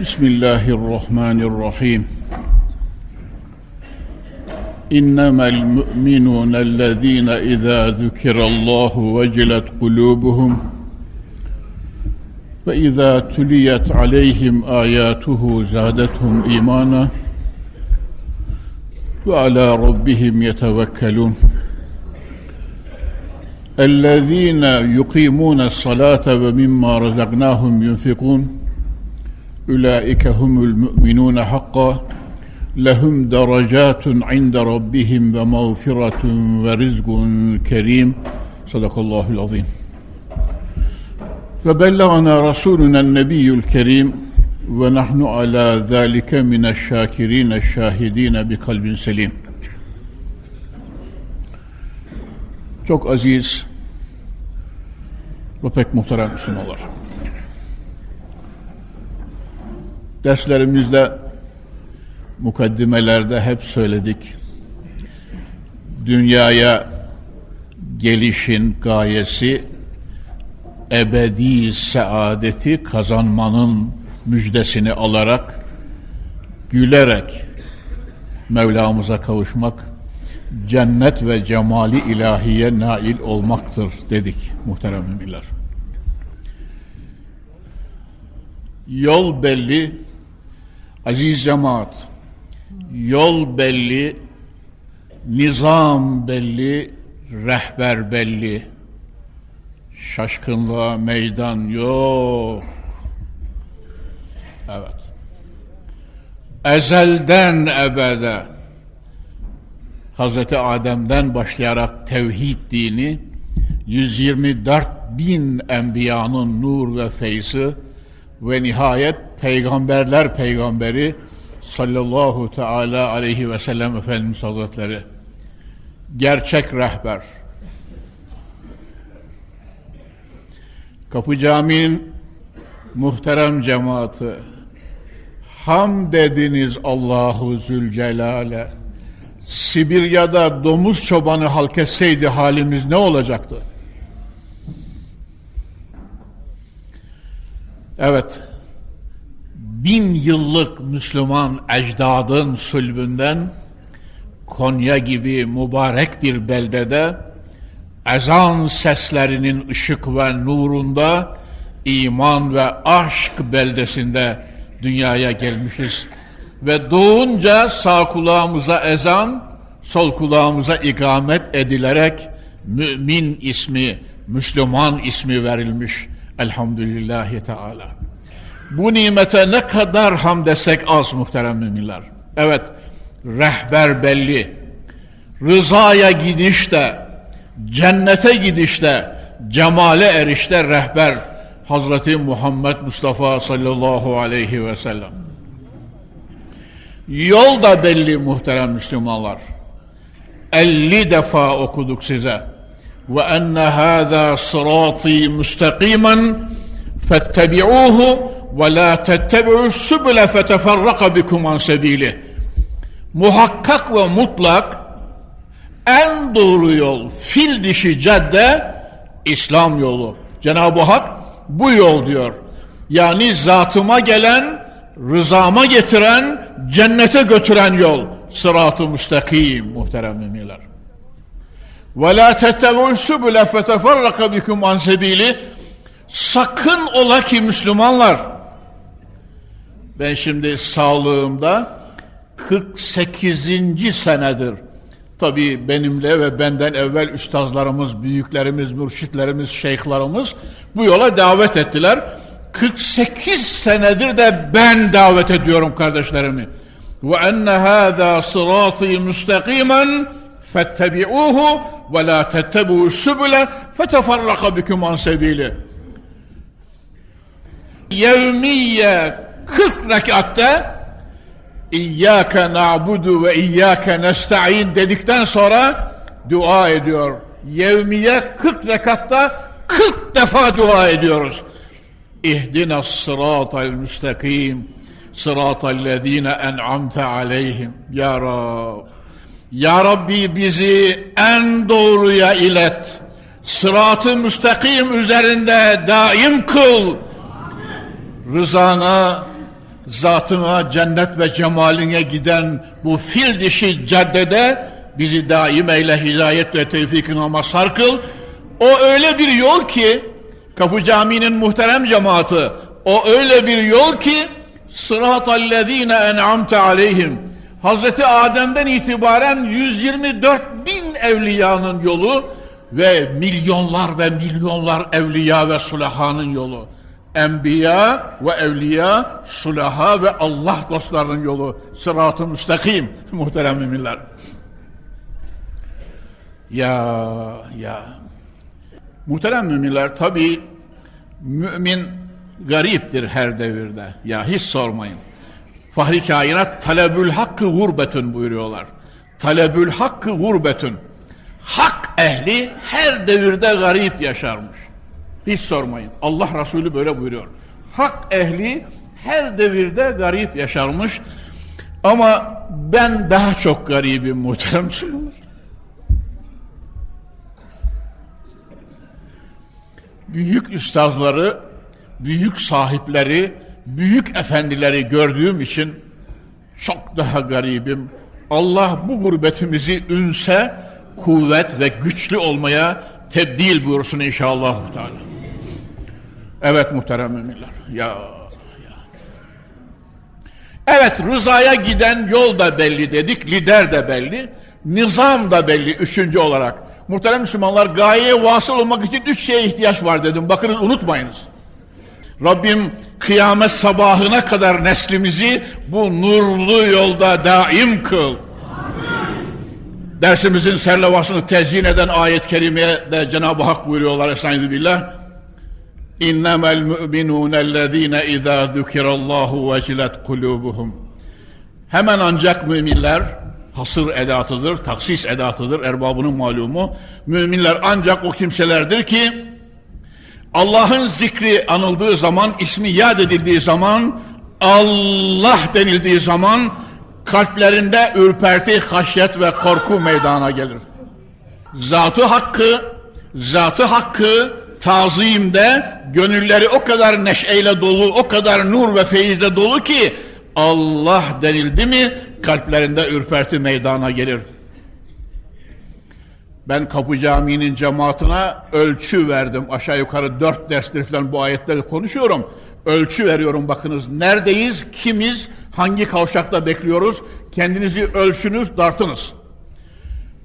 بسم الله الرحمن الرحيم. إنما المؤمنون الذين إذا ذكر الله وجلت قلوبهم وإذا تليت عليهم آياته زادتهم إيمانا وعلى ربهم يتوكلون. الذين يقيمون الصلاة ومما رزقناهم ينفقون أولئك هم المؤمنون حقا لهم درجات عند ربهم ومغفرة ورزق كريم صدق الله العظيم وبلغنا رسولنا النبي الكريم ونحن على ذلك من الشاكرين الشاهدين بقلب سليم Çok aziz ve pek muhterem Müslümanlar. Derslerimizde, mukaddimelerde hep söyledik. Dünyaya gelişin gayesi ebedi saadeti kazanmanın müjdesini alarak gülerek Mevlamıza kavuşmak cennet ve cemali ilahiye nail olmaktır dedik muhterem müminler. Yol belli, aziz cemaat, yol belli, nizam belli, rehber belli, şaşkınlığa meydan yok. Evet. Ezelden ebede Hazreti Adem'den başlayarak tevhid dini 124 bin enbiyanın nur ve feyzi ve nihayet peygamberler peygamberi sallallahu teala aleyhi ve sellem Efendimiz Hazretleri gerçek rehber Kapı Camii'nin muhterem cemaati ham dediniz Allahu Zülcelal'e Sibirya'da domuz çobanı halk etseydi halimiz ne olacaktı? Evet, bin yıllık Müslüman ecdadın sülbünden Konya gibi mübarek bir beldede ezan seslerinin ışık ve nurunda iman ve aşk beldesinde dünyaya gelmişiz ve doğunca sağ kulağımıza ezan, sol kulağımıza ikamet edilerek mümin ismi, Müslüman ismi verilmiş. Elhamdülillahi Teala. Bu nimete ne kadar ham desek az muhterem müminler. Evet, rehber belli. Rızaya gidişte, cennete gidişte, cemale erişte rehber Hazreti Muhammed Mustafa sallallahu aleyhi ve sellem. Yol da belli muhterem Müslümanlar. 50 defa okuduk size. Hâzâ sırâtî müstakîmen fettebi'ûhu ve lâ tettebi'û sübüle feteferraka bikum an sebîlih. Muhakkak ve mutlak en doğru yol, fil dişi cadde İslam yolu. Cenab-ı Hak bu yol diyor. Yani zatıma gelen, rızama getiren, cennete götüren yol. Sırat-ı müstakim muhterem müminler. La tettebu'l subule feteferraka bikum an sebili. Sakın ola ki Müslümanlar ben şimdi sağlığımda 48. senedir tabi benimle ve benden evvel üstazlarımız, büyüklerimiz, mürşitlerimiz, şeyhlarımız bu yola davet ettiler. 48 senedir de ben davet ediyorum kardeşlerimi. Ve enne hâzâ sırâtî müstakîmen fettebi'ûhu ve lâ tettebu'u sübüle feteferraka bikum an sebîli. yevmiye 40 rekatta İyyâke na'budu ve iyyâke nesta'in dedikten sonra dua ediyor. Yevmiye 40 rekatta 40 defa dua ediyoruz. İhdina sıratal müstakim sıratal lezine en'amte aleyhim. Ya Rab. Ya Rabbi bizi en doğruya ilet. Sıratı müstakim üzerinde daim kıl. Rızana, zatına, cennet ve cemaline giden bu fil dişi caddede bizi daim eyle hidayet ve tevfikine mazhar kıl. O öyle bir yol ki, Kapı Camii'nin muhterem cemaati, o öyle bir yol ki, sıratallezine en'amte aleyhim. Hazreti Adem'den itibaren 124 bin evliyanın yolu ve milyonlar ve milyonlar evliya ve sulahanın yolu. Enbiya ve evliya, sulaha ve Allah dostlarının yolu. Sırat-ı müstakim muhterem müminler. Ya, ya. Muhterem müminler tabi mümin gariptir her devirde. Ya hiç sormayın. Fahri kainat talebül hakkı gurbetün buyuruyorlar. Talebül hakkı gurbetün. Hak ehli her devirde garip yaşarmış. Hiç sormayın. Allah Resulü böyle buyuruyor. Hak ehli her devirde garip yaşarmış. Ama ben daha çok garibim muhterem Müslümanlar. Büyük üstazları, büyük sahipleri, büyük efendileri gördüğüm için çok daha garibim. Allah bu gurbetimizi ünse, kuvvet ve güçlü olmaya tebdil buyursun inşallah. Evet muhterem müminler. Ya, ya. Evet rızaya giden yol da belli dedik, lider de belli, nizam da belli üçüncü olarak. Muhterem Müslümanlar gayeye vasıl olmak için üç şeye ihtiyaç var dedim. Bakınız unutmayınız. Rabbim kıyamet sabahına kadar neslimizi bu nurlu yolda daim kıl. Dersimizin serlevasını tezyin eden ayet-i kerimeye de Cenab-ı Hak buyuruyorlar Estaizu billah. İnnemel müminûnellezîne izâ zükirallâhu vecilet kulûbuhum. Hemen ancak müminler hasır edatıdır, taksis edatıdır, erbabının malumu. Müminler ancak o kimselerdir ki Allah'ın zikri anıldığı zaman, ismi yad edildiği zaman, Allah denildiği zaman kalplerinde ürperti, haşyet ve korku meydana gelir. Zatı hakkı, zatı hakkı tazimde gönülleri o kadar neşeyle dolu, o kadar nur ve feyizle dolu ki Allah denildi mi kalplerinde ürperti meydana gelir. Ben Kapı Camii'nin cemaatine ölçü verdim. Aşağı yukarı dört derstir falan bu ayetleri konuşuyorum. Ölçü veriyorum bakınız. Neredeyiz, kimiz, hangi kavşakta bekliyoruz? Kendinizi ölçünüz, dartınız.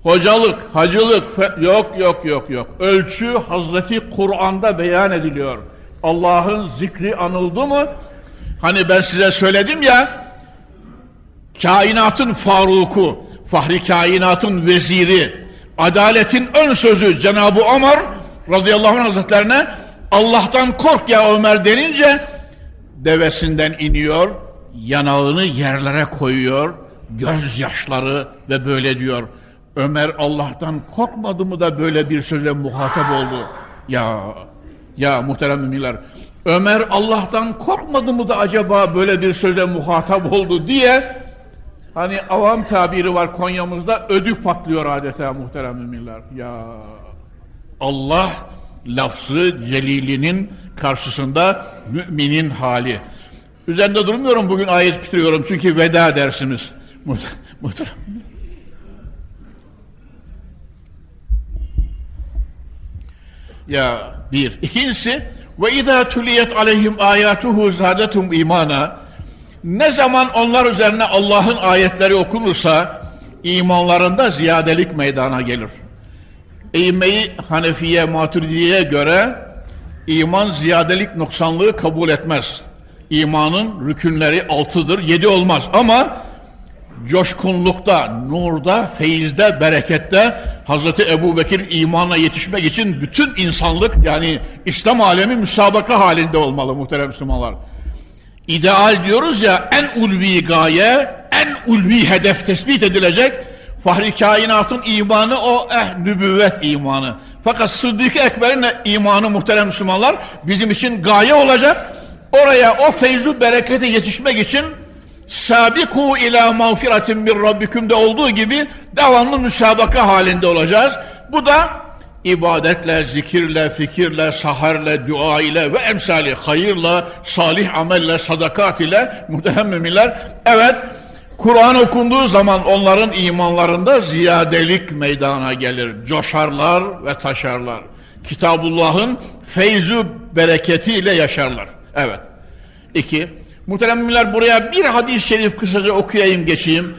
Hocalık, hacılık, yok yok yok yok. Ölçü Hazreti Kur'an'da beyan ediliyor. Allah'ın zikri anıldı mı? Hani ben size söyledim ya, kainatın Faruku, Fahri kainatın veziri, adaletin ön sözü Cenab-ı Ömer radıyallahu anh hazretlerine Allah'tan kork ya Ömer denince devesinden iniyor, yanağını yerlere koyuyor, gözyaşları ve böyle diyor. Ömer Allah'tan korkmadı mı da böyle bir sözle muhatap oldu? Ya, ya muhterem müminler, Ömer Allah'tan korkmadı mı da acaba böyle bir sözle muhatap oldu diye Hani avam tabiri var Konya'mızda ödü patlıyor adeta muhterem müminler. Ya Allah lafzı celilinin karşısında müminin hali. Üzerinde durmuyorum bugün ayet bitiriyorum çünkü veda dersimiz. Muhterem. Ya bir. İkincisi ve izâ tuliyet aleyhim âyâtuhu zâdetum imana ne zaman onlar üzerine Allah'ın ayetleri okunursa imanlarında ziyadelik meydana gelir. Eğmeyi Hanefiye Maturidiye'ye göre iman ziyadelik noksanlığı kabul etmez. İmanın rükünleri altıdır, yedi olmaz. Ama coşkunlukta, nurda, feyizde, berekette Hazreti Ebu Bekir imana yetişmek için bütün insanlık yani İslam alemi müsabaka halinde olmalı muhterem Müslümanlar. İdeal diyoruz ya en ulvi gaye, en ulvi hedef tespit edilecek. Fahri kainatın imanı o eh nübüvvet imanı. Fakat Sıddık-ı Ekber'in imanı muhterem Müslümanlar bizim için gaye olacak. Oraya o feyzu berekete yetişmek için sabiku ila mağfiretin min rabbikum'da olduğu gibi devamlı müsabaka halinde olacağız. Bu da ibadetle, zikirle, fikirle, saharle, dua ile ve emsali hayırla, salih amelle, sadakat ile muhterem evet Kur'an okunduğu zaman onların imanlarında ziyadelik meydana gelir. Coşarlar ve taşarlar. Kitabullah'ın feyzu bereketiyle yaşarlar. Evet. İki. Muhteremler buraya bir hadis-i şerif kısaca okuyayım geçeyim.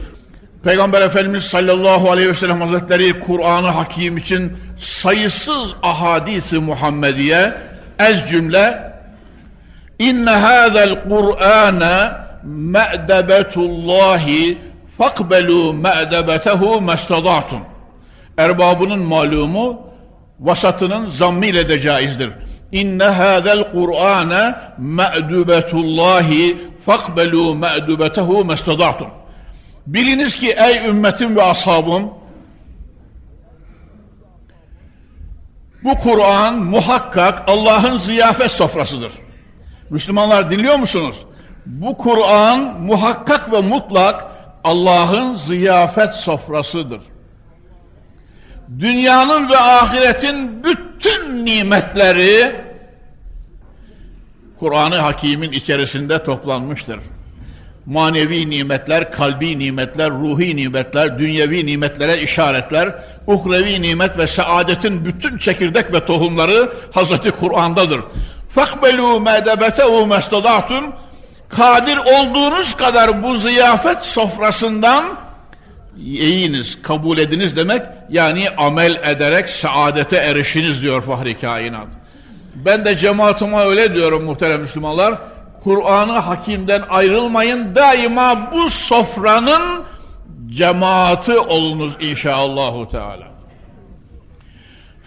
Peygamber Efendimiz sallallahu aleyhi ve sellem hazretleri Kur'an-ı Hakim için sayısız ahadisi Muhammediye ez cümle inne hâzel Kur'âne me'debetullahi fakbelu me'debetehu mestada'tum erbabının malumu vasatının zammıyla de caizdir. İnne hâzel Kur'âne me'dubetullahi fakbelu me'dubetehu mestada'tum Biliniz ki ey ümmetim ve ashabım bu Kur'an muhakkak Allah'ın ziyafet sofrasıdır. Müslümanlar dinliyor musunuz? Bu Kur'an muhakkak ve mutlak Allah'ın ziyafet sofrasıdır. Dünyanın ve ahiretin bütün nimetleri Kur'an-ı Hakim'in içerisinde toplanmıştır manevi nimetler, kalbi nimetler, ruhi nimetler, dünyevi nimetlere işaretler, uhrevi nimet ve saadetin bütün çekirdek ve tohumları Hazreti Kur'an'dadır. فَقْبَلُوا مَدَبَتَهُ مَسْتَدَعْتُمْ Kadir olduğunuz kadar bu ziyafet sofrasından yiyiniz, kabul ediniz demek, yani amel ederek saadete erişiniz diyor Fahri Kainat. Ben de cemaatime öyle diyorum muhterem Müslümanlar, Kur'an-ı Hakim'den ayrılmayın. Daima bu sofranın cemaati olunuz inşallahü teala.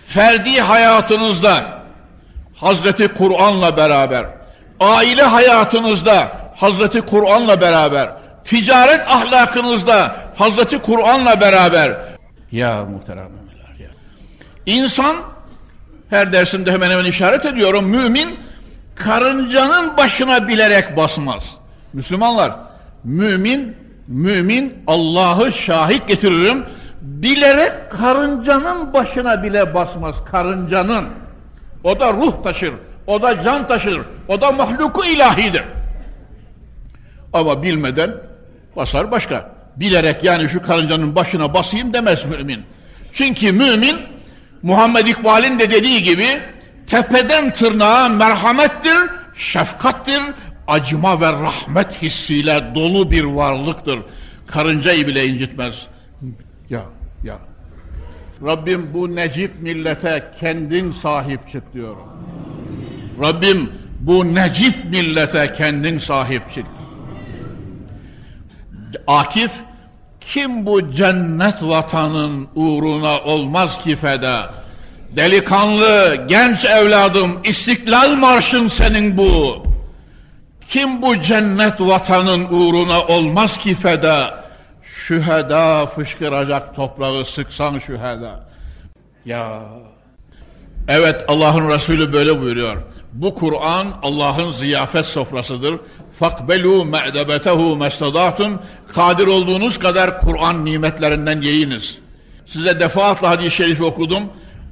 Ferdi hayatınızda Hazreti Kur'an'la beraber, aile hayatınızda Hazreti Kur'an'la beraber, ticaret ahlakınızda Hazreti Kur'an'la beraber. Ya muhteremler ya. İnsan her dersimde hemen hemen işaret ediyorum. Mümin karıncanın başına bilerek basmaz. Müslümanlar, mümin, mümin Allah'ı şahit getiririm. Bilerek karıncanın başına bile basmaz. Karıncanın. O da ruh taşır. O da can taşır. O da mahluku ilahidir. Ama bilmeden basar başka. Bilerek yani şu karıncanın başına basayım demez mümin. Çünkü mümin Muhammed İkbal'in de dediği gibi tepeden tırnağa merhamettir, şefkattir, acıma ve rahmet hissiyle dolu bir varlıktır. Karıncayı bile incitmez. Ya, ya. Rabbim bu necip millete kendin sahip çık diyorum. Rabbim bu necip millete kendin sahip çık. Akif, kim bu cennet vatanın uğruna olmaz ki feda? Delikanlı, genç evladım, İstiklal Marşın senin bu. Kim bu cennet vatanın uğruna olmaz ki feda? Şüheda fışkıracak toprağı sıksan şüheda. Ya Evet Allah'ın Resulü böyle buyuruyor. Bu Kur'an Allah'ın ziyafet sofrasıdır. Fakbelu me'debetehu mestadatun. Kadir olduğunuz kadar Kur'an nimetlerinden yiyiniz. Size defaatle hadis-i şerif okudum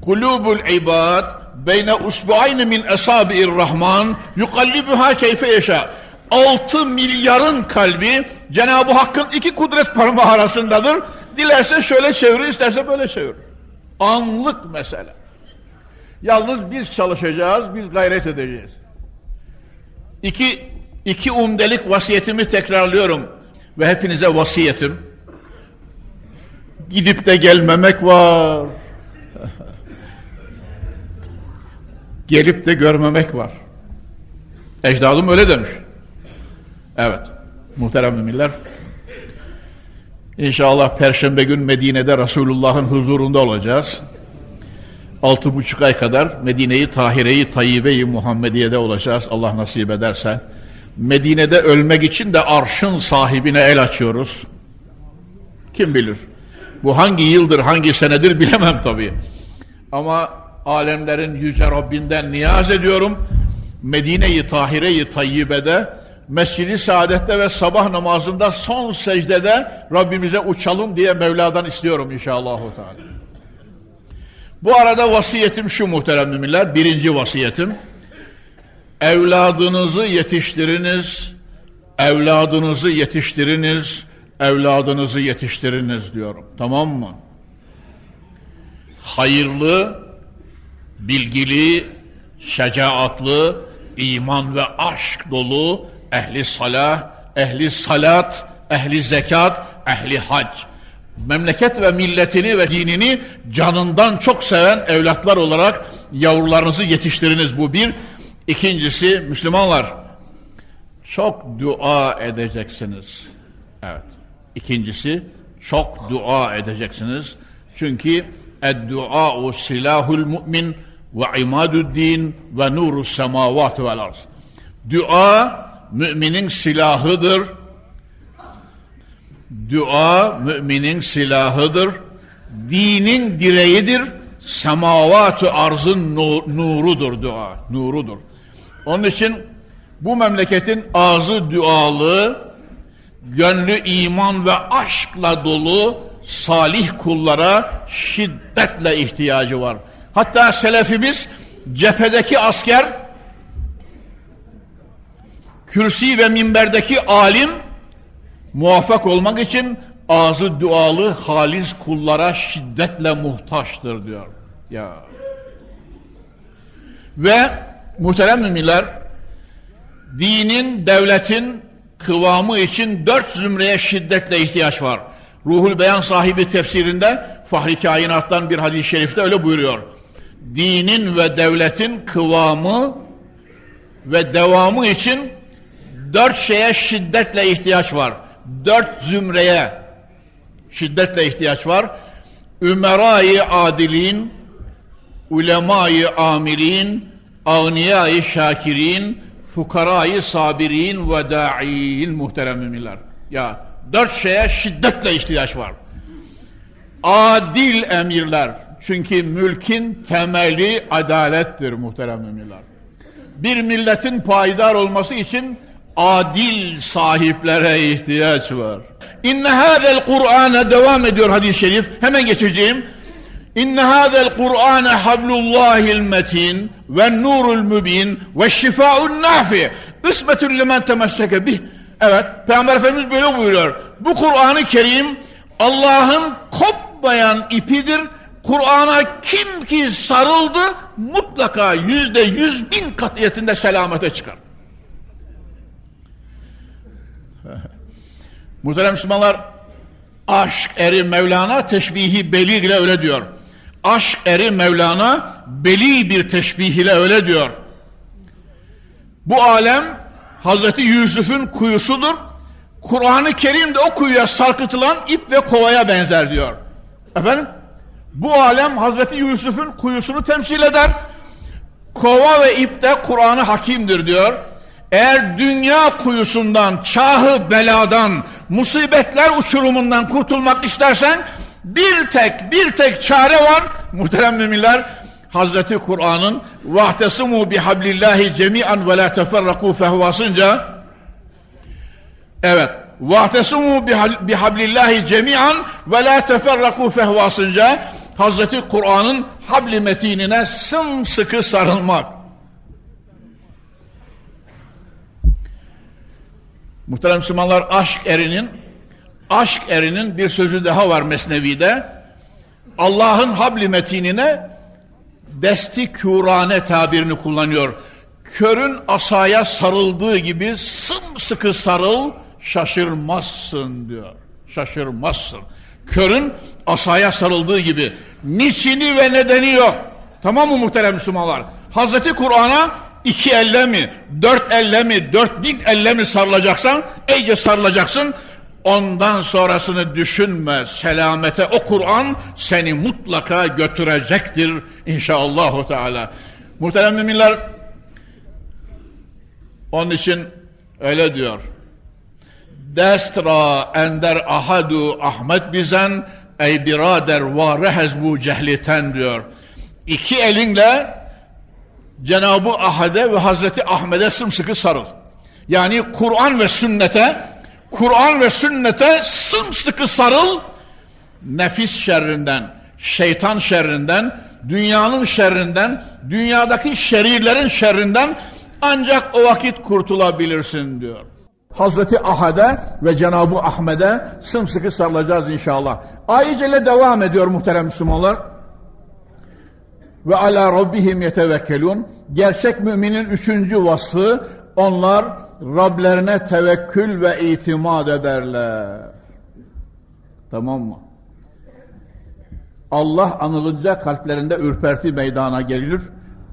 kulubul ibad beyne usbuayni min esabi'ir rahman yukallibuha keyfe yaşa. 6 milyarın kalbi Cenab-ı Hakk'ın iki kudret parmağı arasındadır. Dilerse şöyle çevirir, isterse böyle çevirir. Anlık mesele. Yalnız biz çalışacağız, biz gayret edeceğiz. İki, iki umdelik vasiyetimi tekrarlıyorum. Ve hepinize vasiyetim. Gidip de gelmemek var. Gelip de görmemek var. Ecdadım öyle demiş. Evet. Muhterem müminler. İnşallah Perşembe gün Medine'de Resulullah'ın huzurunda olacağız. Altı buçuk ay kadar Medine'yi Tahire'yi Tayyibe-i Muhammediye'de olacağız Allah nasip ederse. Medine'de ölmek için de arşın sahibine el açıyoruz. Kim bilir? Bu hangi yıldır, hangi senedir bilemem tabii. Ama alemlerin yüce Rabbinden niyaz ediyorum. Medine-i Tahire-i Tayyibe'de Mescid-i Saadet'te ve sabah namazında son secdede Rabbimize uçalım diye Mevla'dan istiyorum inşallah. Bu arada vasiyetim şu muhterem müminler, birinci vasiyetim. Evladınızı yetiştiriniz, evladınızı yetiştiriniz, evladınızı yetiştiriniz diyorum. Tamam mı? Hayırlı, bilgili, şecaatlı, iman ve aşk dolu, ehli salah, ehli salat, ehli zekat, ehli hac. Memleket ve milletini ve dinini canından çok seven evlatlar olarak yavrularınızı yetiştiriniz bu bir. İkincisi Müslümanlar çok dua edeceksiniz. Evet. İkincisi çok dua edeceksiniz. Çünkü ed-dua'u silahul mümin ve imadud din ve nuru semavat vel arz. Dua müminin silahıdır. Dua müminin silahıdır. Dinin direğidir. Semavat-ı arzın nurudur dua. Nurudur. Onun için bu memleketin ağzı dualı, gönlü iman ve aşkla dolu salih kullara şiddetle ihtiyacı var. Hatta selefimiz cephedeki asker kürsi ve minberdeki alim muvaffak olmak için ağzı dualı halis kullara şiddetle muhtaçtır diyor. Ya. Ve muhterem müminler dinin, devletin kıvamı için dört zümreye şiddetle ihtiyaç var. Ruhul Beyan sahibi tefsirinde Fahri Kainat'tan bir hadis-i şerifte öyle buyuruyor. Dinin ve devletin kıvamı ve devamı için dört şeye şiddetle ihtiyaç var. Dört zümreye şiddetle ihtiyaç var. Ümerayı adilin, ulemayı amirin, ağniyayı şakirin, fukarayı sabirin ve da'iin muhterem müminler. Ya dört şeye şiddetle ihtiyaç var. Adil emirler. Çünkü mülkin temeli adalettir muhterem müminler. Bir milletin payidar olması için adil sahiplere ihtiyaç var. İnne hâzel Kur'an'a devam ediyor hadis-i şerif. Hemen geçeceğim. İnne hâzel Kur'ane hablullahil metin ve nurul mübin ve şifâun nafi. İsmetün limen temesseke bih. Evet, Peygamber Efendimiz böyle buyuruyor. Bu Kur'an-ı Kerim Allah'ın kopmayan ipidir. Kur'an'a kim ki sarıldı mutlaka yüzde yüz bin katiyetinde selamete çıkar. Muhterem Müslümanlar aşk eri Mevlana teşbihi beli ile öyle diyor. Aşk eri Mevlana beli bir teşbih ile öyle diyor. Bu alem Hazreti Yusuf'un kuyusudur. Kur'an-ı Kerim'de o kuyuya sarkıtılan ip ve kovaya benzer diyor. Efendim? Bu alem Hazreti Yusuf'un kuyusunu temsil eder. Kova ve ip de Kur'an-ı Hakim'dir diyor. Eğer dünya kuyusundan, çahı beladan, musibetler uçurumundan kurtulmak istersen bir tek bir tek çare var muhterem müminler Hazreti Kur'an'ın vahtesimu bihablillahi cemi'an ve la teferraku fehvasınca evet vahtesimu bihablillahi cemi'an ve la teferraku fehvasınca Hazreti Kur'an'ın habli metinine sımsıkı sarılmak Muhterem Müslümanlar aşk erinin aşk erinin bir sözü daha var Mesnevi'de. Allah'ın habli metinine desti kürane tabirini kullanıyor. Körün asaya sarıldığı gibi sımsıkı sarıl şaşırmazsın diyor. Şaşırmazsın. Körün asaya sarıldığı gibi. Niçini ve nedeni yok. Tamam mı muhterem Müslümanlar? Hazreti Kur'an'a iki elle mi, dört elle mi, dört bin elle mi sarılacaksan, iyice sarılacaksın. Ondan sonrasını düşünme. Selamete o Kur'an seni mutlaka götürecektir inşallah Teala. Muhterem müminler onun için öyle diyor. Destra ender ahadu Ahmet bizen ey birader varehez bu cehliten diyor. İki elinle Cenab-ı Ahad'e ve Hazreti Ahmet'e sımsıkı sarıl. Yani Kur'an ve sünnete Kur'an ve sünnete sımsıkı sarıl nefis şerrinden, şeytan şerrinden, dünyanın şerrinden, dünyadaki şerirlerin şerrinden ancak o vakit kurtulabilirsin diyor. Hazreti Ahad'e ve Cenab-ı Ahmet'e sımsıkı sarılacağız inşallah. Ayet devam ediyor muhterem Müslümanlar. Ve ala rabbihim yetevekkelun. Gerçek müminin üçüncü vasfı onlar Rablerine tevekkül ve itimat ederler. Tamam mı? Allah anılınca kalplerinde ürperti meydana gelir.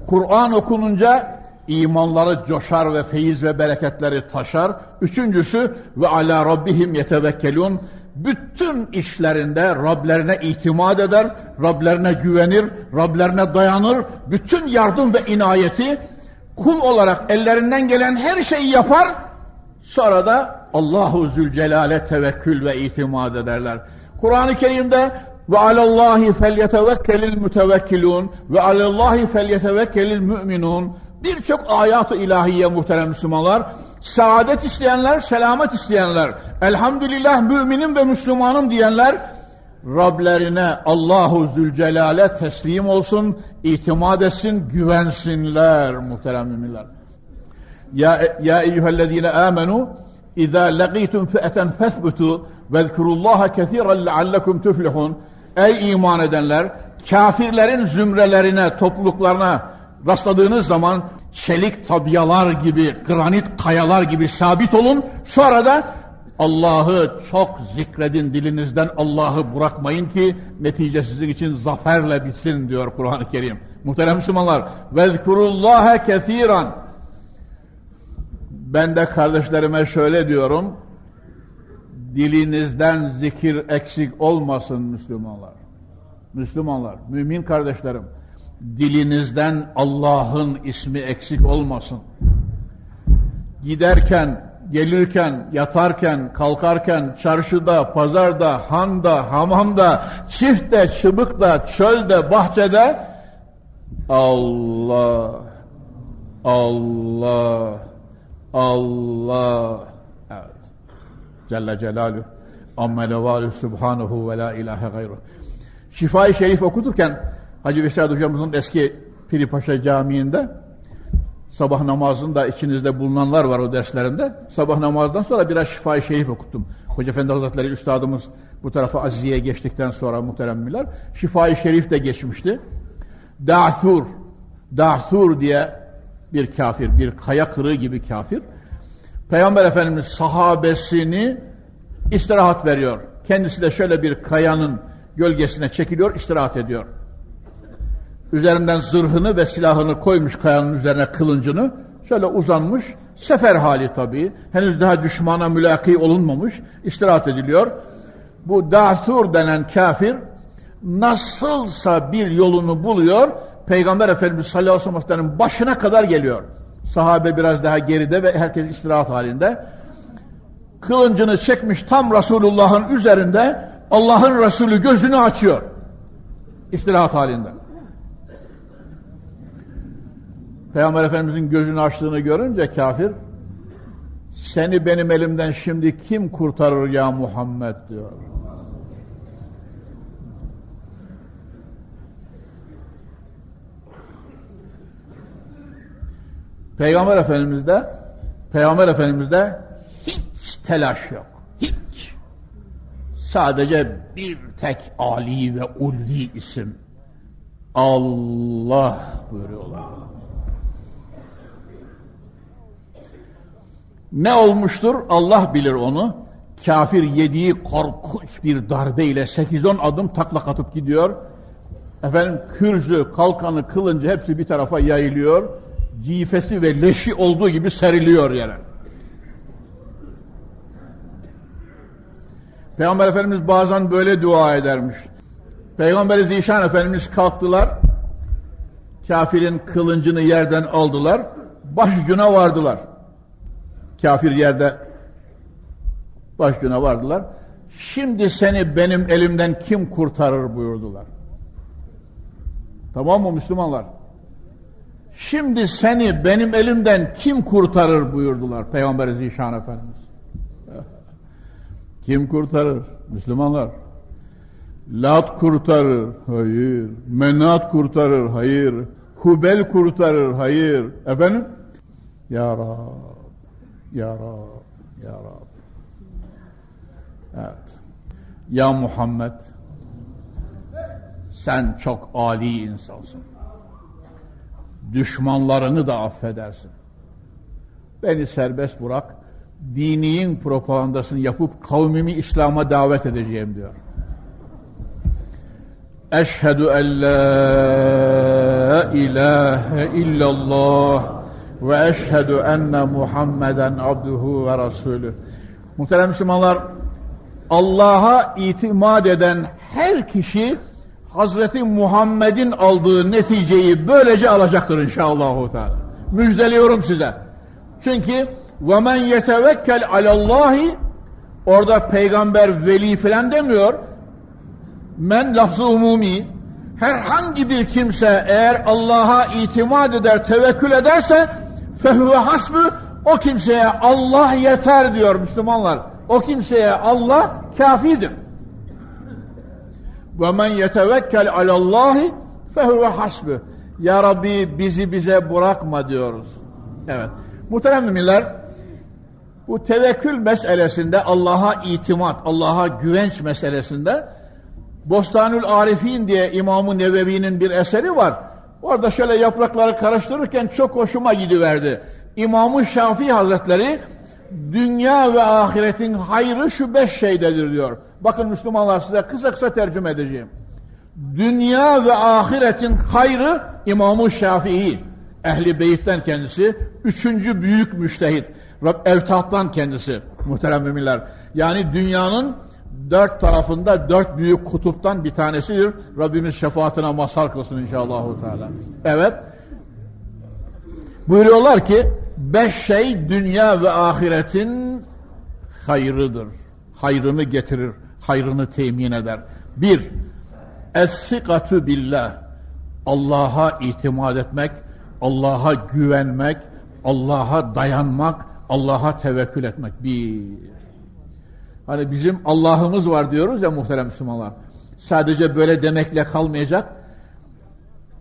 Kur'an okununca imanları coşar ve feyiz ve bereketleri taşar. Üçüncüsü ve ala rabbihim yetevekkelun. Bütün işlerinde Rablerine itimat eder, Rablerine güvenir, Rablerine dayanır. Bütün yardım ve inayeti kul olarak ellerinden gelen her şeyi yapar. Sonra da Allahu Zülcelal'e tevekkül ve itimat ederler. Kur'an-ı Kerim'de ve alallahi felyetevekkelil mütevekkilun ve alallahi felyetevekkelil müminun birçok ayat-ı ilahiye muhterem Müslümanlar saadet isteyenler, selamet isteyenler elhamdülillah müminim ve Müslümanım diyenler Rablerine Allahu Zülcelal'e teslim olsun, itimat etsin, güvensinler muhterem müminler. Ya, ya eyyühellezine amenu İzâ leqîtum fi'eten fethbutu vezkurullaha kesiren leallekum tuflihun Ey iman edenler kafirlerin zümrelerine, topluluklarına rastladığınız zaman çelik tabyalar gibi, granit kayalar gibi sabit olun. Sonra da Allah'ı çok zikredin dilinizden Allah'ı bırakmayın ki netice sizin için zaferle bitsin diyor Kur'an-ı Kerim. Muhterem Müslümanlar vezkurullaha kesiran ben de kardeşlerime şöyle diyorum dilinizden zikir eksik olmasın Müslümanlar. Müslümanlar, mümin kardeşlerim dilinizden Allah'ın ismi eksik olmasın. Giderken gelirken, yatarken, kalkarken, çarşıda, pazarda, handa, hamamda, çiftte, çıbıkta, çölde, bahçede Allah, Allah, Allah. Evet. Celle Celaluhu. Amme levalu subhanahu ve la ilahe gayru. Şifai Şerif okuturken Hacı Veysel hocamızın eski Piripaşa Camii'nde Sabah namazında içinizde bulunanlar var o derslerinde. Sabah namazdan sonra biraz şifa-i şerif okuttum. Hoca Efendi Hazretleri Üstadımız bu tarafa Azize'ye geçtikten sonra muhteremmiler. Şifa-i şerif de geçmişti. Da'thur, Da'thur diye bir kafir, bir kaya kırığı gibi kafir. Peygamber Efendimiz sahabesini istirahat veriyor. Kendisi de şöyle bir kayanın gölgesine çekiliyor, istirahat ediyor. Üzerinden zırhını ve silahını koymuş kayanın üzerine kılıncını. Şöyle uzanmış. Sefer hali tabii. Henüz daha düşmana mülaki olunmamış. istirahat ediliyor. Bu Dasur denen kafir nasılsa bir yolunu buluyor. Peygamber Efendimiz sallallahu aleyhi ve sellem'in başına kadar geliyor. Sahabe biraz daha geride ve herkes istirahat halinde. Kılıncını çekmiş tam Resulullah'ın üzerinde Allah'ın Resulü gözünü açıyor. İstirahat halinde. Peygamber Efendimizin gözünü açtığını görünce kafir seni benim elimden şimdi kim kurtarır ya Muhammed diyor. Peygamber Efendimiz'de Peygamber Efendimiz'de hiç telaş yok. Hiç. Sadece bir tek Ali ve ulvi isim. Allah buyuruyorlar. Ne olmuştur? Allah bilir onu. Kafir yediği korkunç bir darbeyle 8-10 adım taklak atıp gidiyor. Efendim kürzü, kalkanı, kılıncı hepsi bir tarafa yayılıyor. Cifesi ve leşi olduğu gibi seriliyor yere. Peygamber Efendimiz bazen böyle dua edermiş. Peygamber Zişan Efendimiz kalktılar. Kafirin kılıncını yerden aldılar. Başucuna vardılar. Kafir yerde başucuna vardılar. Şimdi seni benim elimden kim kurtarır buyurdular. Tamam mı Müslümanlar? Şimdi seni benim elimden kim kurtarır buyurdular Peygamber Zişan Efendimiz. Kim kurtarır? Müslümanlar. Lat kurtarır, hayır. Menat kurtarır, hayır. Hubel kurtarır, hayır. Efendim? Ya Rab, Ya Rab, Ya Rab. Evet. Ya Muhammed, sen çok âli insansın. Düşmanlarını da affedersin. Beni serbest bırak, diniyin propagandasını yapıp kavmimi İslam'a davet edeceğim diyor. Eşhedü en la ilahe illallah ve eşhedü enne Muhammeden abduhu ve rasulü. Muhterem Müslümanlar, Allah'a itimat eden her kişi Hazreti Muhammed'in aldığı neticeyi böylece alacaktır inşallah. Teala. Müjdeliyorum size. Çünkü وَمَنْ يَتَوَكَّلْ عَلَى اللّٰهِ Orada peygamber veli falan demiyor. Men lafzı umumi. Herhangi bir kimse eğer Allah'a itimat eder, tevekkül ederse fehve hasbü o kimseye Allah yeter diyor Müslümanlar. O kimseye Allah kafidir. Ve men yetevekkel alallahi fehuve hasbü. Ya Rabbi bizi bize bırakma diyoruz. Evet. Muhterem müminler, bu tevekkül meselesinde Allah'a itimat, Allah'a güvenç meselesinde Bostanül Arifin diye İmam-ı Nevevi'nin bir eseri var. Orada şöyle yaprakları karıştırırken çok hoşuma gidiverdi. İmam-ı Şafii Hazretleri dünya ve ahiretin hayrı şu beş şeydedir diyor. Bakın Müslümanlar size kısa kısa tercüme edeceğim. Dünya ve ahiretin hayrı İmam-ı Şafii. Ehli Beyt'ten kendisi. Üçüncü büyük müştehit. Evtat'tan kendisi. Muhterem müminler. Yani dünyanın dört tarafında dört büyük kutuptan bir tanesidir. Rabbimiz şefaatine mazhar kılsın inşallah. Evet. Buyuruyorlar ki beş şey dünya ve ahiretin hayrıdır. Hayrını getirir, hayrını temin eder. Bir, es-sikatü billah. Allah'a itimat etmek, Allah'a güvenmek, Allah'a dayanmak, Allah'a tevekkül etmek. Bir. Hani bizim Allah'ımız var diyoruz ya muhterem Müslümanlar. Sadece böyle demekle kalmayacak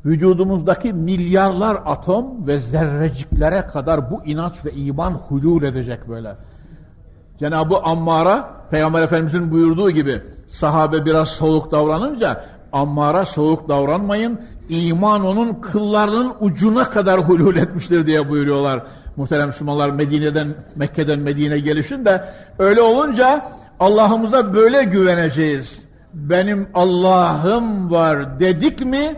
vücudumuzdaki milyarlar atom ve zerreciklere kadar bu inanç ve iman hulul edecek böyle. Cenab-ı Ammar'a Peygamber Efendimiz'in buyurduğu gibi sahabe biraz soğuk davranınca Ammar'a soğuk davranmayın iman onun kıllarının ucuna kadar hulul etmiştir diye buyuruyorlar. Muhterem Müslümanlar Medine'den Mekke'den Medine gelişinde öyle olunca Allah'ımıza böyle güveneceğiz. Benim Allah'ım var dedik mi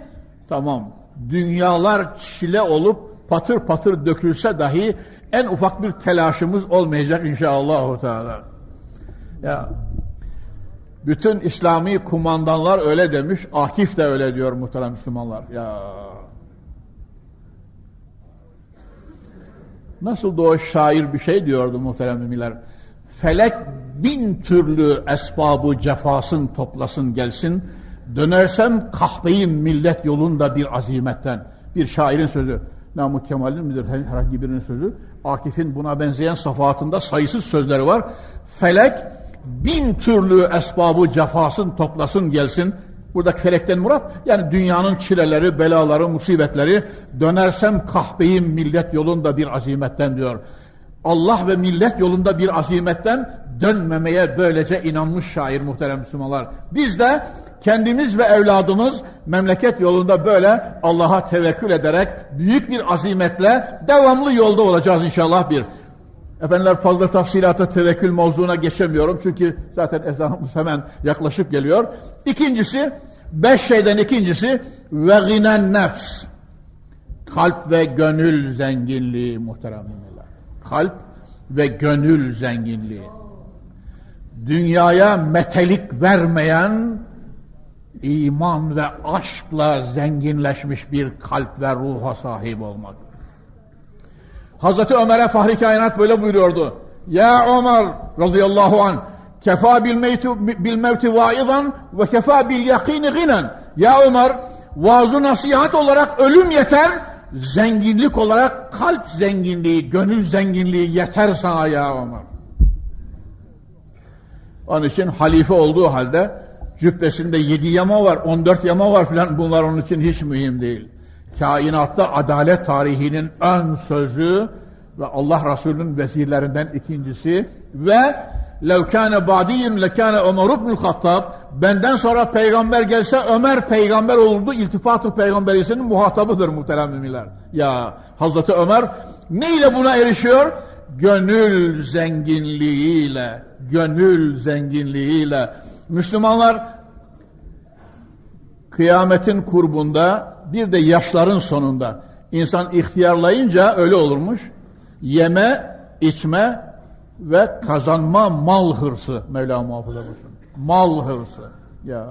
Tamam. Dünyalar çile olup patır patır dökülse dahi en ufak bir telaşımız olmayacak inşallah. Teala. Ya bütün İslami kumandanlar öyle demiş, Akif de öyle diyor muhterem Müslümanlar. Ya Nasıl da o şair bir şey diyordu muhterem müminler. Felek bin türlü esbabı cefasın toplasın gelsin Dönersem kahveyim millet yolunda bir azimetten. Bir şairin sözü. Namık Kemal'in midir herhangi birinin sözü. Akif'in buna benzeyen safahatında sayısız sözleri var. Felek bin türlü esbabı cefasın toplasın gelsin. Burada felekten murat yani dünyanın çileleri, belaları, musibetleri dönersem kahveyim millet yolunda bir azimetten diyor. Allah ve millet yolunda bir azimetten dönmemeye böylece inanmış şair muhterem Müslümanlar. Biz de kendimiz ve evladımız memleket yolunda böyle Allah'a tevekkül ederek büyük bir azimetle devamlı yolda olacağız inşallah bir. Efendiler fazla tafsilata tevekkül mevzuna geçemiyorum çünkü zaten ezanımız hemen yaklaşıp geliyor. İkincisi, beş şeyden ikincisi ve ginen nefs. Kalp ve gönül zenginliği muhterem Kalp ve gönül zenginliği. dünyaya metelik vermeyen iman ve aşkla zenginleşmiş bir kalp ve ruha sahip olmak. Hazreti Ömer'e Fahri Kainat böyle buyuruyordu. Ya Ömer radıyallahu an kefa bil mevti, bil mevti vaizan ve kefa bil yakini ginen. Ya Ömer vaazı nasihat olarak ölüm yeter, zenginlik olarak kalp zenginliği, gönül zenginliği yeter sana ya Ömer. Onun için halife olduğu halde cübbesinde yedi yama var, on dört yama var filan bunlar onun için hiç mühim değil Kainatta adalet tarihinin ön sözü ve Allah Resulü'nün vezirlerinden ikincisi ve لَوْ كَانَ بَعْدِيٌّ لَكَانَ Ömer ibn Hattab benden sonra peygamber gelse Ömer peygamber olurdu. İltifat-ı peygamberisinin muhatabıdır muhterem müminler. Ya Hazreti Ömer neyle buna erişiyor? Gönül zenginliğiyle, gönül zenginliğiyle. Müslümanlar kıyametin kurbunda bir de yaşların sonunda insan ihtiyarlayınca öyle olurmuş. Yeme, içme ve kazanma mal hırsı Mevla muhafaza olsun. Mal hırsı. Ya.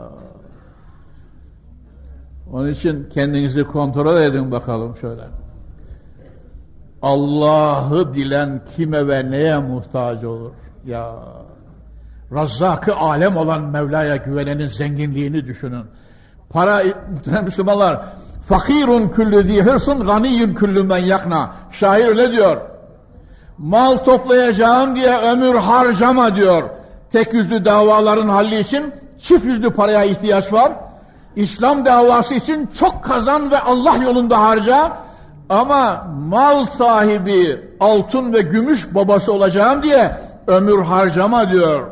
Onun için kendinizi kontrol edin bakalım şöyle. Allah'ı bilen kime ve neye muhtaç olur? Ya Razzakı alem olan Mevla'ya güvenenin zenginliğini düşünün. Para, muhtemelen Müslümanlar, fakirun küllü zihirsun, ganiyyun küllü men yakna. Şair öyle diyor. Mal toplayacağım diye ömür harcama diyor. Tek yüzlü davaların halli için çift yüzlü paraya ihtiyaç var. İslam davası için çok kazan ve Allah yolunda harca. Ama mal sahibi altın ve gümüş babası olacağım diye ömür harcama diyor.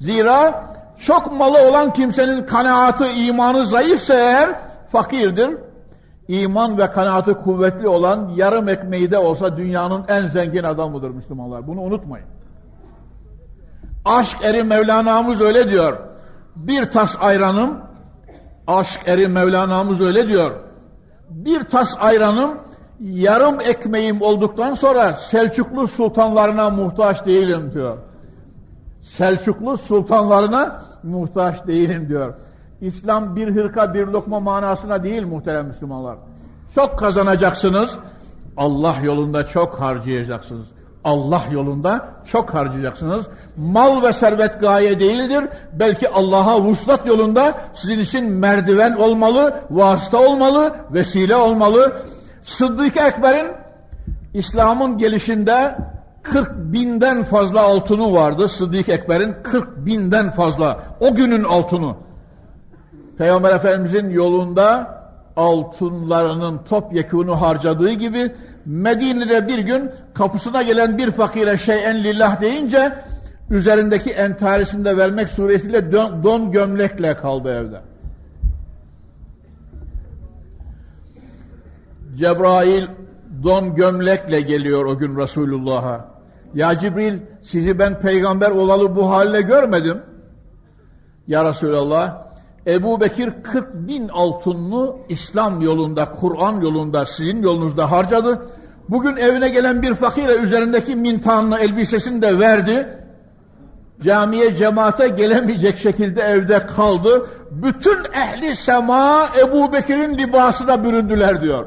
Zira çok malı olan kimsenin kanaatı, imanı zayıfsa eğer fakirdir. İman ve kanaatı kuvvetli olan yarım ekmeği de olsa dünyanın en zengin adamıdır Müslümanlar. Bunu unutmayın. Aşk eri Mevlana'mız öyle diyor. Bir tas ayranım, aşk eri Mevlana'mız öyle diyor. Bir tas ayranım, yarım ekmeğim olduktan sonra Selçuklu sultanlarına muhtaç değilim diyor. Selçuklu sultanlarına muhtaç değilim diyor. İslam bir hırka bir lokma manasına değil muhterem Müslümanlar. Çok kazanacaksınız. Allah yolunda çok harcayacaksınız. Allah yolunda çok harcayacaksınız. Mal ve servet gaye değildir. Belki Allah'a vuslat yolunda sizin için merdiven olmalı, vasıta olmalı, vesile olmalı. Sıddık Ekber'in İslam'ın gelişinde 40 binden fazla altını vardı. Sıddık Ekber'in 40 binden fazla. O günün altını. Peygamber Efendimizin yolunda altınlarının topyekunu harcadığı gibi Medine'de bir gün kapısına gelen bir fakire şeyen lillah deyince üzerindeki entarisini de vermek suretiyle don, don gömlekle kaldı evde. Cebrail don gömlekle geliyor o gün Resulullah'a. Ya Cibril sizi ben peygamber olalı bu halle görmedim. Ya Resulallah Ebu Bekir 40 bin altınlı İslam yolunda, Kur'an yolunda, sizin yolunuzda harcadı. Bugün evine gelen bir fakire üzerindeki mintanlı elbisesini de verdi. Camiye, cemaate gelemeyecek şekilde evde kaldı. Bütün ehli sema Ebu Bekir'in libasına büründüler diyor.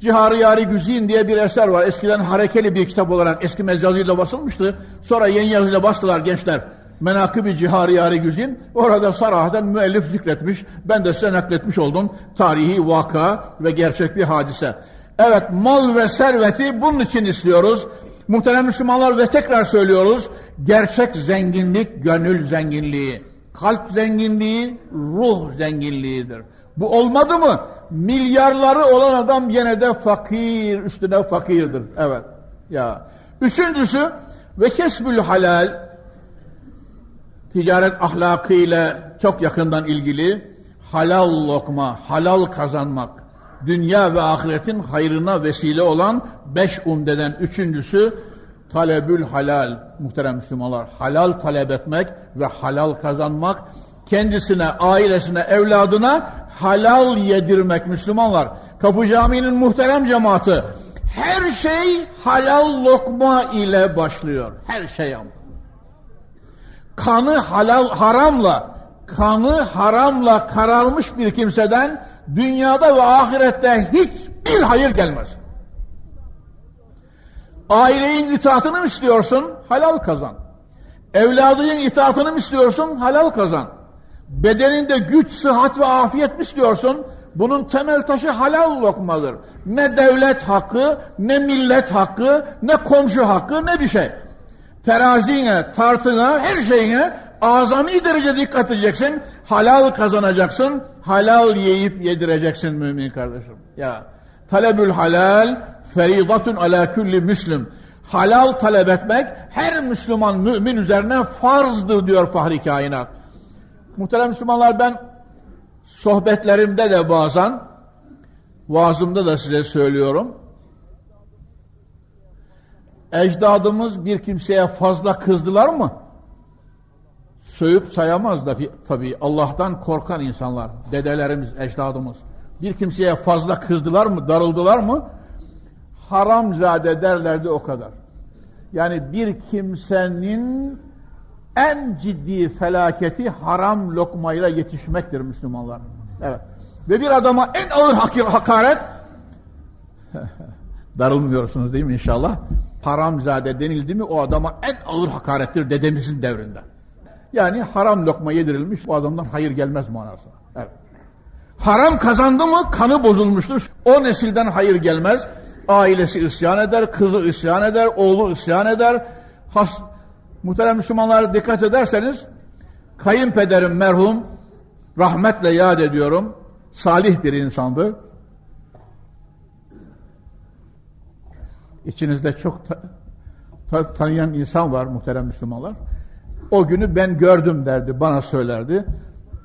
Cihar-ı Yari Güzin diye bir eser var. Eskiden harekeli bir kitap olarak eski mezazıyla basılmıştı. Sonra yeni yazıyla bastılar gençler. Menakıb-i Cihar-ı Yari Güzin. Orada sarahaten müellif zikretmiş. Ben de size nakletmiş oldum. Tarihi vaka ve gerçek bir hadise. Evet mal ve serveti bunun için istiyoruz. Muhterem Müslümanlar ve tekrar söylüyoruz. Gerçek zenginlik gönül zenginliği. Kalp zenginliği ruh zenginliğidir. Bu olmadı mı? Milyarları olan adam yine de fakir, üstüne fakirdir. Evet. Ya. Üçüncüsü ve kesbül halal ticaret ahlakı ile çok yakından ilgili halal lokma, halal kazanmak, dünya ve ahiretin hayrına vesile olan beş umdeden üçüncüsü talebül halal muhterem Müslümanlar. Halal talep etmek ve halal kazanmak kendisine, ailesine, evladına halal yedirmek Müslümanlar. Kapı Camii'nin muhterem cemaati Her şey halal lokma ile başlıyor. Her şey ama. Kanı halal haramla, kanı haramla kararmış bir kimseden dünyada ve ahirette hiçbir hayır gelmez. Ailenin itaatını mı istiyorsun? Halal kazan. Evladının itaatını mı istiyorsun? Halal kazan. Bedeninde güç, sıhhat ve afiyet mi istiyorsun? Bunun temel taşı halal lokmadır. Ne devlet hakkı, ne millet hakkı, ne komşu hakkı, ne bir şey. Terazine, tartına, her şeyine azami derece dikkat edeceksin. Halal kazanacaksın, halal yiyip yedireceksin mümin kardeşim. Ya talebül halal feridatun ala kulli müslim. Halal talep etmek her Müslüman mümin üzerine farzdır diyor Fahri Kainat. Muhterem Müslümanlar ben sohbetlerimde de bazen vaazımda da size söylüyorum. Ecdadımız bir kimseye fazla kızdılar mı? Sövüp sayamaz da tabii Allah'tan korkan insanlar, dedelerimiz, ecdadımız. Bir kimseye fazla kızdılar mı, darıldılar mı? Haramzade derlerdi o kadar. Yani bir kimsenin en ciddi felaketi haram lokmayla yetişmektir Müslümanlar. Evet. Ve bir adama en ağır hakaret darılmıyorsunuz değil mi inşallah? Haramzade denildi mi o adama en ağır hakarettir dedemizin devrinde. Yani haram lokma yedirilmiş bu adamdan hayır gelmez manasına. Evet. Haram kazandı mı kanı bozulmuştur. O nesilden hayır gelmez. Ailesi isyan eder, kızı isyan eder, oğlu isyan eder. Has, muhterem Müslümanlar dikkat ederseniz kayınpederim merhum rahmetle yad ediyorum. Salih bir insandı. İçinizde çok ta, ta, tanıyan insan var muhterem Müslümanlar. O günü ben gördüm derdi, bana söylerdi.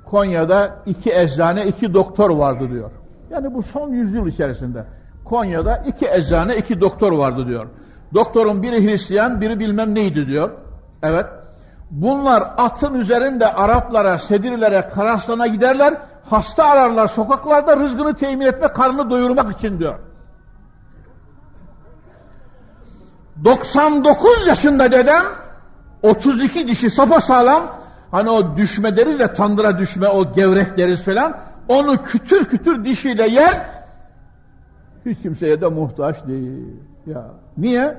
Konya'da iki eczane, iki doktor vardı diyor. Yani bu son yüzyıl içerisinde. Konya'da iki eczane, iki doktor vardı diyor. Doktorun biri Hristiyan, biri bilmem neydi diyor. Evet. Bunlar atın üzerinde Araplara, Sedirlere, Karastan'a giderler. Hasta ararlar sokaklarda rızkını temin etme, karnını doyurmak için diyor. 99 yaşında dedem 32 dişi sağlam hani o düşme deriz ya tandıra düşme o gevrek deriz falan onu kütür kütür dişiyle yer hiç kimseye de muhtaç değil. Ya niye?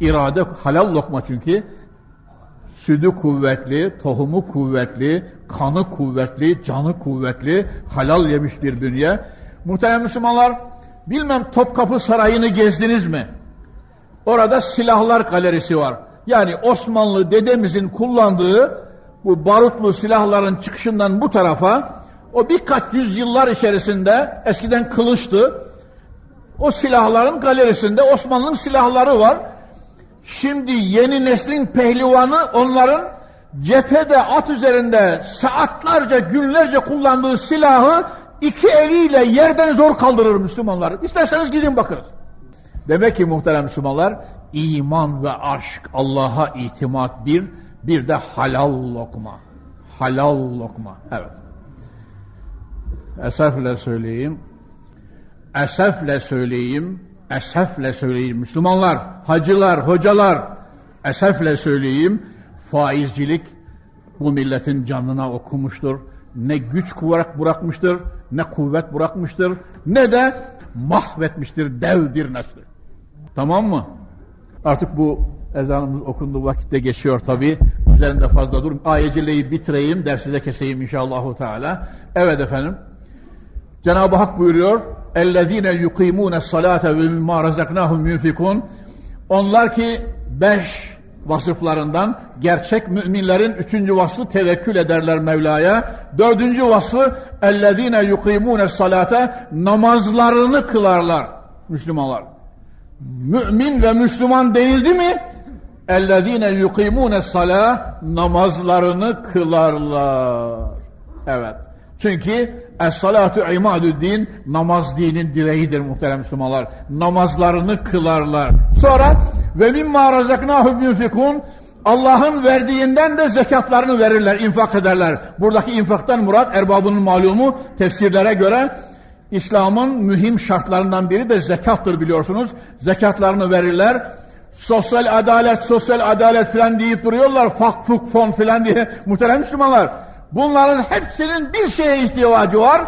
İrade halal lokma çünkü südü kuvvetli, tohumu kuvvetli, kanı kuvvetli, canı kuvvetli, halal yemiş bir bünye. Muhterem Müslümanlar, bilmem Topkapı Sarayı'nı gezdiniz mi? Orada silahlar galerisi var. Yani Osmanlı dedemizin kullandığı bu barutlu silahların çıkışından bu tarafa o birkaç yüzyıllar içerisinde eskiden kılıçtı. O silahların galerisinde Osmanlı'nın silahları var. Şimdi yeni neslin pehlivanı onların cephede at üzerinde saatlerce günlerce kullandığı silahı iki eliyle yerden zor kaldırır Müslümanlar. İsterseniz gidin bakınız. Demek ki muhterem Müslümanlar iman ve aşk, Allah'a itimat bir, bir de halal lokma. Halal lokma. Evet. Esefle söyleyeyim. Esefle söyleyeyim. Esefle söyleyeyim. Müslümanlar, hacılar, hocalar. Esefle söyleyeyim. Faizcilik bu milletin canına okumuştur. Ne güç kuvvet bırakmıştır, ne kuvvet bırakmıştır, ne de mahvetmiştir dev bir nesli. Tamam mı? Artık bu ezanımız okunduğu vakitte geçiyor tabi. Üzerinde fazla durum. Ayecileyi bitireyim, dersi de keseyim inşallah. Teala. Evet efendim. Cenab-ı Hak buyuruyor اَلَّذ۪ينَ يُقِيمُونَ الصَّلَاةَ وَمِمَّا رَزَقْنَاهُمْ يُنْفِكُونَ Onlar ki beş vasıflarından gerçek müminlerin üçüncü vasfı tevekkül ederler Mevla'ya. Dördüncü vasfı اَلَّذ۪ينَ يُقِيمُونَ الصَّلَاةَ Namazlarını kılarlar Müslümanlar. Mümin ve Müslüman değildi mi? اَلَّذ۪ينَ يُقِيمُونَ الصَّلَاةَ Namazlarını kılarlar. Evet. Çünkü Es-salatu imadü din, namaz dinin direğidir muhterem Müslümanlar. Namazlarını kılarlar. Sonra ve mimma razaknahum yunfikun Allah'ın verdiğinden de zekatlarını verirler, infak ederler. Buradaki infaktan murat erbabının malumu tefsirlere göre İslam'ın mühim şartlarından biri de zekattır biliyorsunuz. Zekatlarını verirler. Sosyal adalet, sosyal adalet filan deyip duruyorlar. Fakfuk fon filan diye muhterem Müslümanlar. Bunların hepsinin bir şeye ihtiyacı var.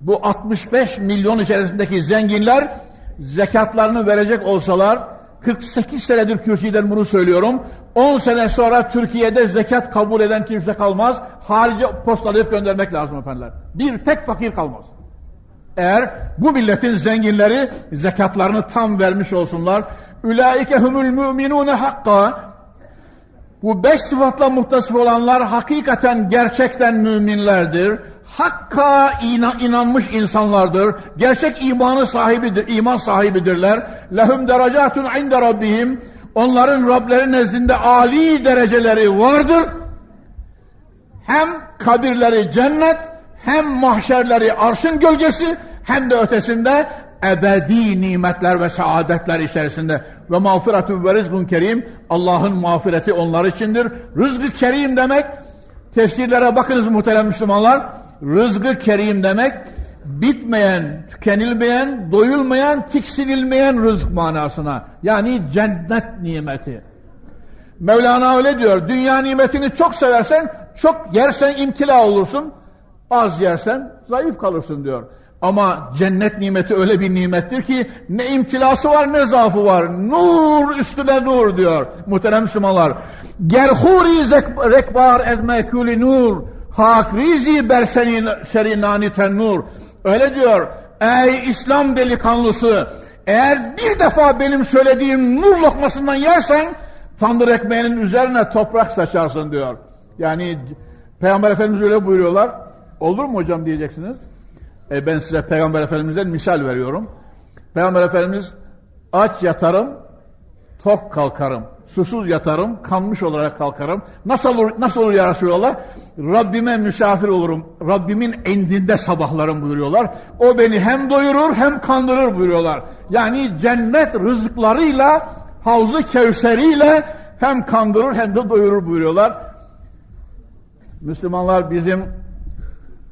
Bu 65 milyon içerisindeki zenginler zekatlarını verecek olsalar 48 senedir kürsüden bunu söylüyorum. 10 sene sonra Türkiye'de zekat kabul eden kimse kalmaz. Harice postalayıp göndermek lazım efendiler. Bir tek fakir kalmaz. Eğer bu milletin zenginleri zekatlarını tam vermiş olsunlar. Ülaike humul müminune hakka. Bu beş sıfatla muhtasif olanlar hakikaten gerçekten müminlerdir. Hakka inanmış insanlardır. Gerçek imanı sahibidir, iman sahibidirler. Lehum derecatun inde rabbihim. Onların Rableri nezdinde âli dereceleri vardır. Hem kabirleri cennet, hem mahşerleri arşın gölgesi, hem de ötesinde ebedi nimetler ve saadetler içerisinde ve mağfiretun ve rizkun kerim Allah'ın mağfireti onlar içindir. Rızkı kerim demek tefsirlere bakınız muhterem Müslümanlar. Rızkı kerim demek bitmeyen, tükenilmeyen, doyulmayan, tiksinilmeyen rızk manasına. Yani cennet nimeti. Mevlana öyle diyor. Dünya nimetini çok seversen, çok yersen imtila olursun. Az yersen zayıf kalırsın diyor. Ama cennet nimeti öyle bir nimettir ki ne imtilası var ne zaafı var. Nur üstüne nur diyor muhterem Müslümanlar. Gerhuri rekbar ezmekuli nur. Hak rizi ber serinani nur. Öyle diyor. Ey İslam delikanlısı eğer bir defa benim söylediğim nur lokmasından yersen tandır ekmeğinin üzerine toprak saçarsın diyor. Yani Peygamber Efendimiz öyle buyuruyorlar. Olur mu hocam diyeceksiniz. E ben size Peygamber Efendimiz'den misal veriyorum. Peygamber Efendimiz aç yatarım, tok kalkarım. Susuz yatarım, kanmış olarak kalkarım. Nasıl olur, nasıl olur ya Resulallah? Rabbime misafir olurum. Rabbimin endinde sabahlarım buyuruyorlar. O beni hem doyurur hem kandırır buyuruyorlar. Yani cennet rızıklarıyla, havzu kevseriyle hem kandırır hem de doyurur buyuruyorlar. Müslümanlar bizim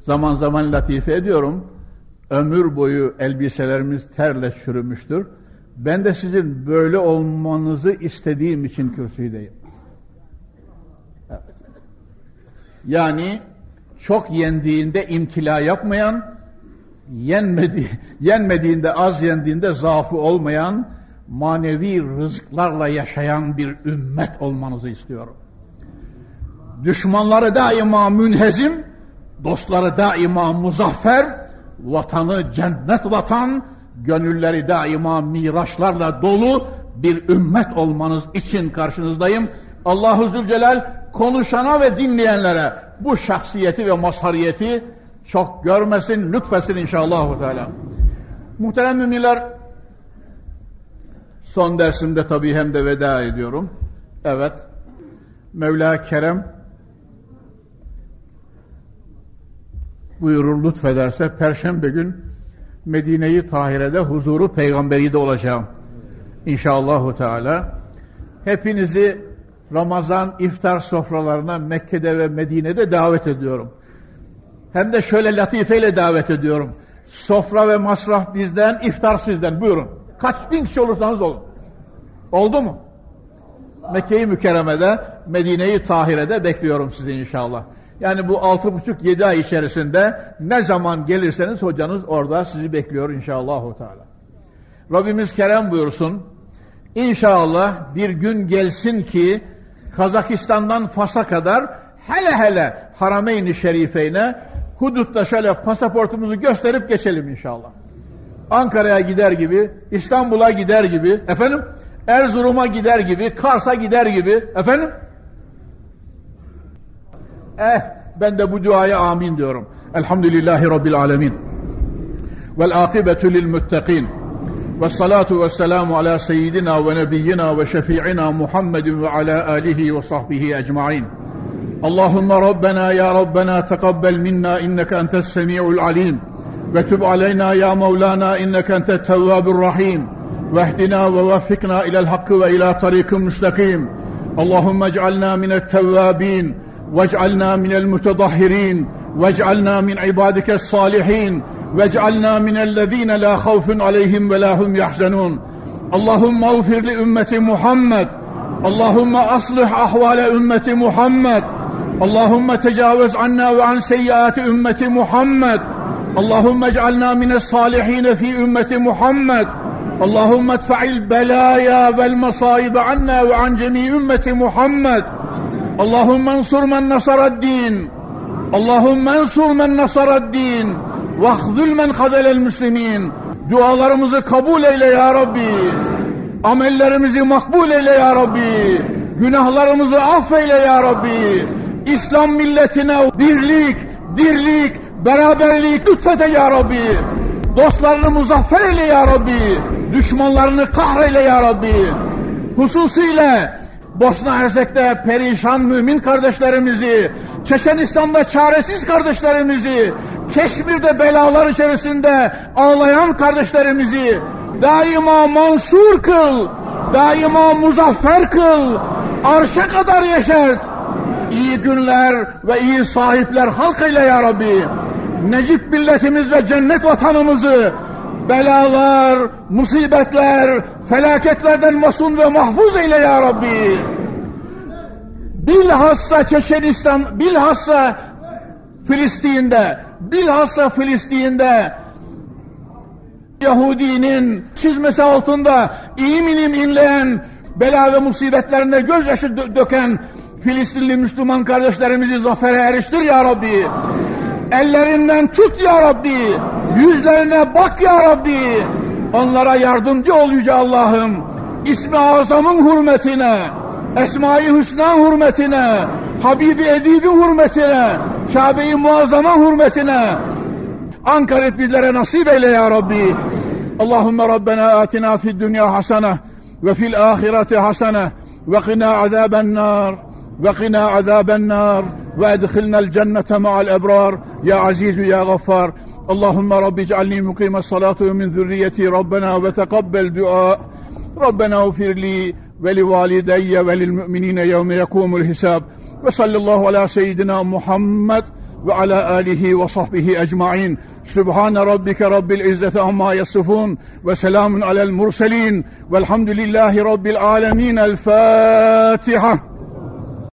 zaman zaman latife ediyorum. Ömür boyu elbiselerimiz terle çürümüştür. Ben de sizin böyle olmanızı istediğim için kürsüdeyim. Yani çok yendiğinde imtila yapmayan, yenmedi, yenmediğinde az yendiğinde zaafı olmayan, manevi rızıklarla yaşayan bir ümmet olmanızı istiyorum. Düşmanları daima münhezim, dostları daima muzaffer, vatanı cennet vatan, gönülleri daima miraçlarla dolu bir ümmet olmanız için karşınızdayım. Allahu Zülcelal konuşana ve dinleyenlere bu şahsiyeti ve mazhariyeti çok görmesin, lütfesin inşallah. Teala. Muhterem müminler, son dersimde tabii hem de veda ediyorum. Evet, Mevla Kerem buyurur lütfederse Perşembe gün Medine-i Tahire'de huzuru peygamberi de olacağım. İnşallahu Teala. Hepinizi Ramazan iftar sofralarına Mekke'de ve Medine'de davet ediyorum. Hem de şöyle latifeyle davet ediyorum. Sofra ve masraf bizden, iftar sizden. Buyurun. Kaç bin kişi olursanız olun. Oldu mu? Mekke-i Mükerreme'de, Medine-i Tahire'de bekliyorum sizi inşallah. Yani bu altı buçuk yedi ay içerisinde ne zaman gelirseniz hocanız orada sizi bekliyor inşallah. Teala. Rabbimiz kerem buyursun. İnşallah bir gün gelsin ki Kazakistan'dan Fas'a kadar hele hele Harameyn-i Şerife'ine hudutta şöyle pasaportumuzu gösterip geçelim inşallah. Ankara'ya gider gibi, İstanbul'a gider gibi, efendim Erzurum'a gider gibi, Kars'a gider gibi, efendim Eh ben de bu duaya amin diyorum. Elhamdülillahi Rabbil alemin. Vel akibetu lil muttaqin. Ve salatu ve selamu ala seyyidina ve nebiyyina ve şefi'ina Muhammedin ve ala alihi ve sahbihi ecma'in. Allahümme Rabbena ya Rabbena teqabbel minna inneke entes semi'ul alim. Ve tub aleyna ya Mevlana inneke entet tevvabur rahim. Vehdina ve veffikna ilel hakkı ve ila tarikim müstakim. Allahümme ec'alna minet tevvabin. واجعلنا من المتطهرين واجعلنا من عبادك الصالحين واجعلنا من الذين لا خوف عليهم ولا هم يحزنون. اللهم اغفر لأمة محمد. اللهم أصلح أحوال أمة محمد. اللهم تجاوز عنا وعن سيئات أمة محمد. اللهم اجعلنا من الصالحين في أمة محمد. اللهم ادفع البلايا والمصائب عنا وعن جميع أمة محمد. Allahümme ensur men nasaraddin. Allahümme ensur men nasaraddin. Vahzül men hazelel müslimin. Dualarımızı kabul eyle ya Rabbi. Amellerimizi makbul eyle ya Rabbi. Günahlarımızı affeyle ya Rabbi. İslam milletine birlik, dirlik, beraberlik lütfete ya Rabbi. Dostlarını muzaffer eyle ya Rabbi. Düşmanlarını kahreyle ya Rabbi. Hususiyle Bosna Hersek'te perişan mümin kardeşlerimizi, Çeçenistan'da çaresiz kardeşlerimizi, Keşmir'de belalar içerisinde ağlayan kardeşlerimizi daima mansur kıl, daima muzaffer kıl, arşa kadar yeşert. İyi günler ve iyi sahipler halk eyle ya Rabbi. Necip milletimiz ve cennet vatanımızı belalar, musibetler, felaketlerden masun ve mahfuz eyle ya Rabbi. Bilhassa Çeçenistan, bilhassa Filistin'de, bilhassa Filistin'de Yahudinin çizmesi altında iyi minim inleyen, bela ve musibetlerinde gözyaşı dö- döken Filistinli Müslüman kardeşlerimizi zafere eriştir ya Rabbi. Ellerinden tut ya Rabbi. Yüzlerine bak ya Rabbi. Onlara yardımcı ol Yüce Allah'ım. İsmi Azam'ın hürmetine, Esma-i Hüsna hürmetine, Habibi Edibi hürmetine, Kabe-i Muazzama hürmetine, Ankara bizlere nasip eyle ya Rabbi. Allahümme Rabbena atina fid dünya hasene ve fil ahireti hasene ve qina azaben nar ve qina azaben nar ve edkhilna el cennete ma'al ebrar ya aziz ya gaffar. Ec'alni mukime salatu ve min zürriyeti Rabbena ve teqabbel dua. ربنا اغفر لي ولوالدي وللمؤمنين يوم يقوم الحساب. وصلى الله على سيدنا محمد وعلى آله وصحبه أجمعين. سبحان ربك رب العزة عما يصفون وسلام على المرسلين. والحمد لله رب العالمين. الفاتحة.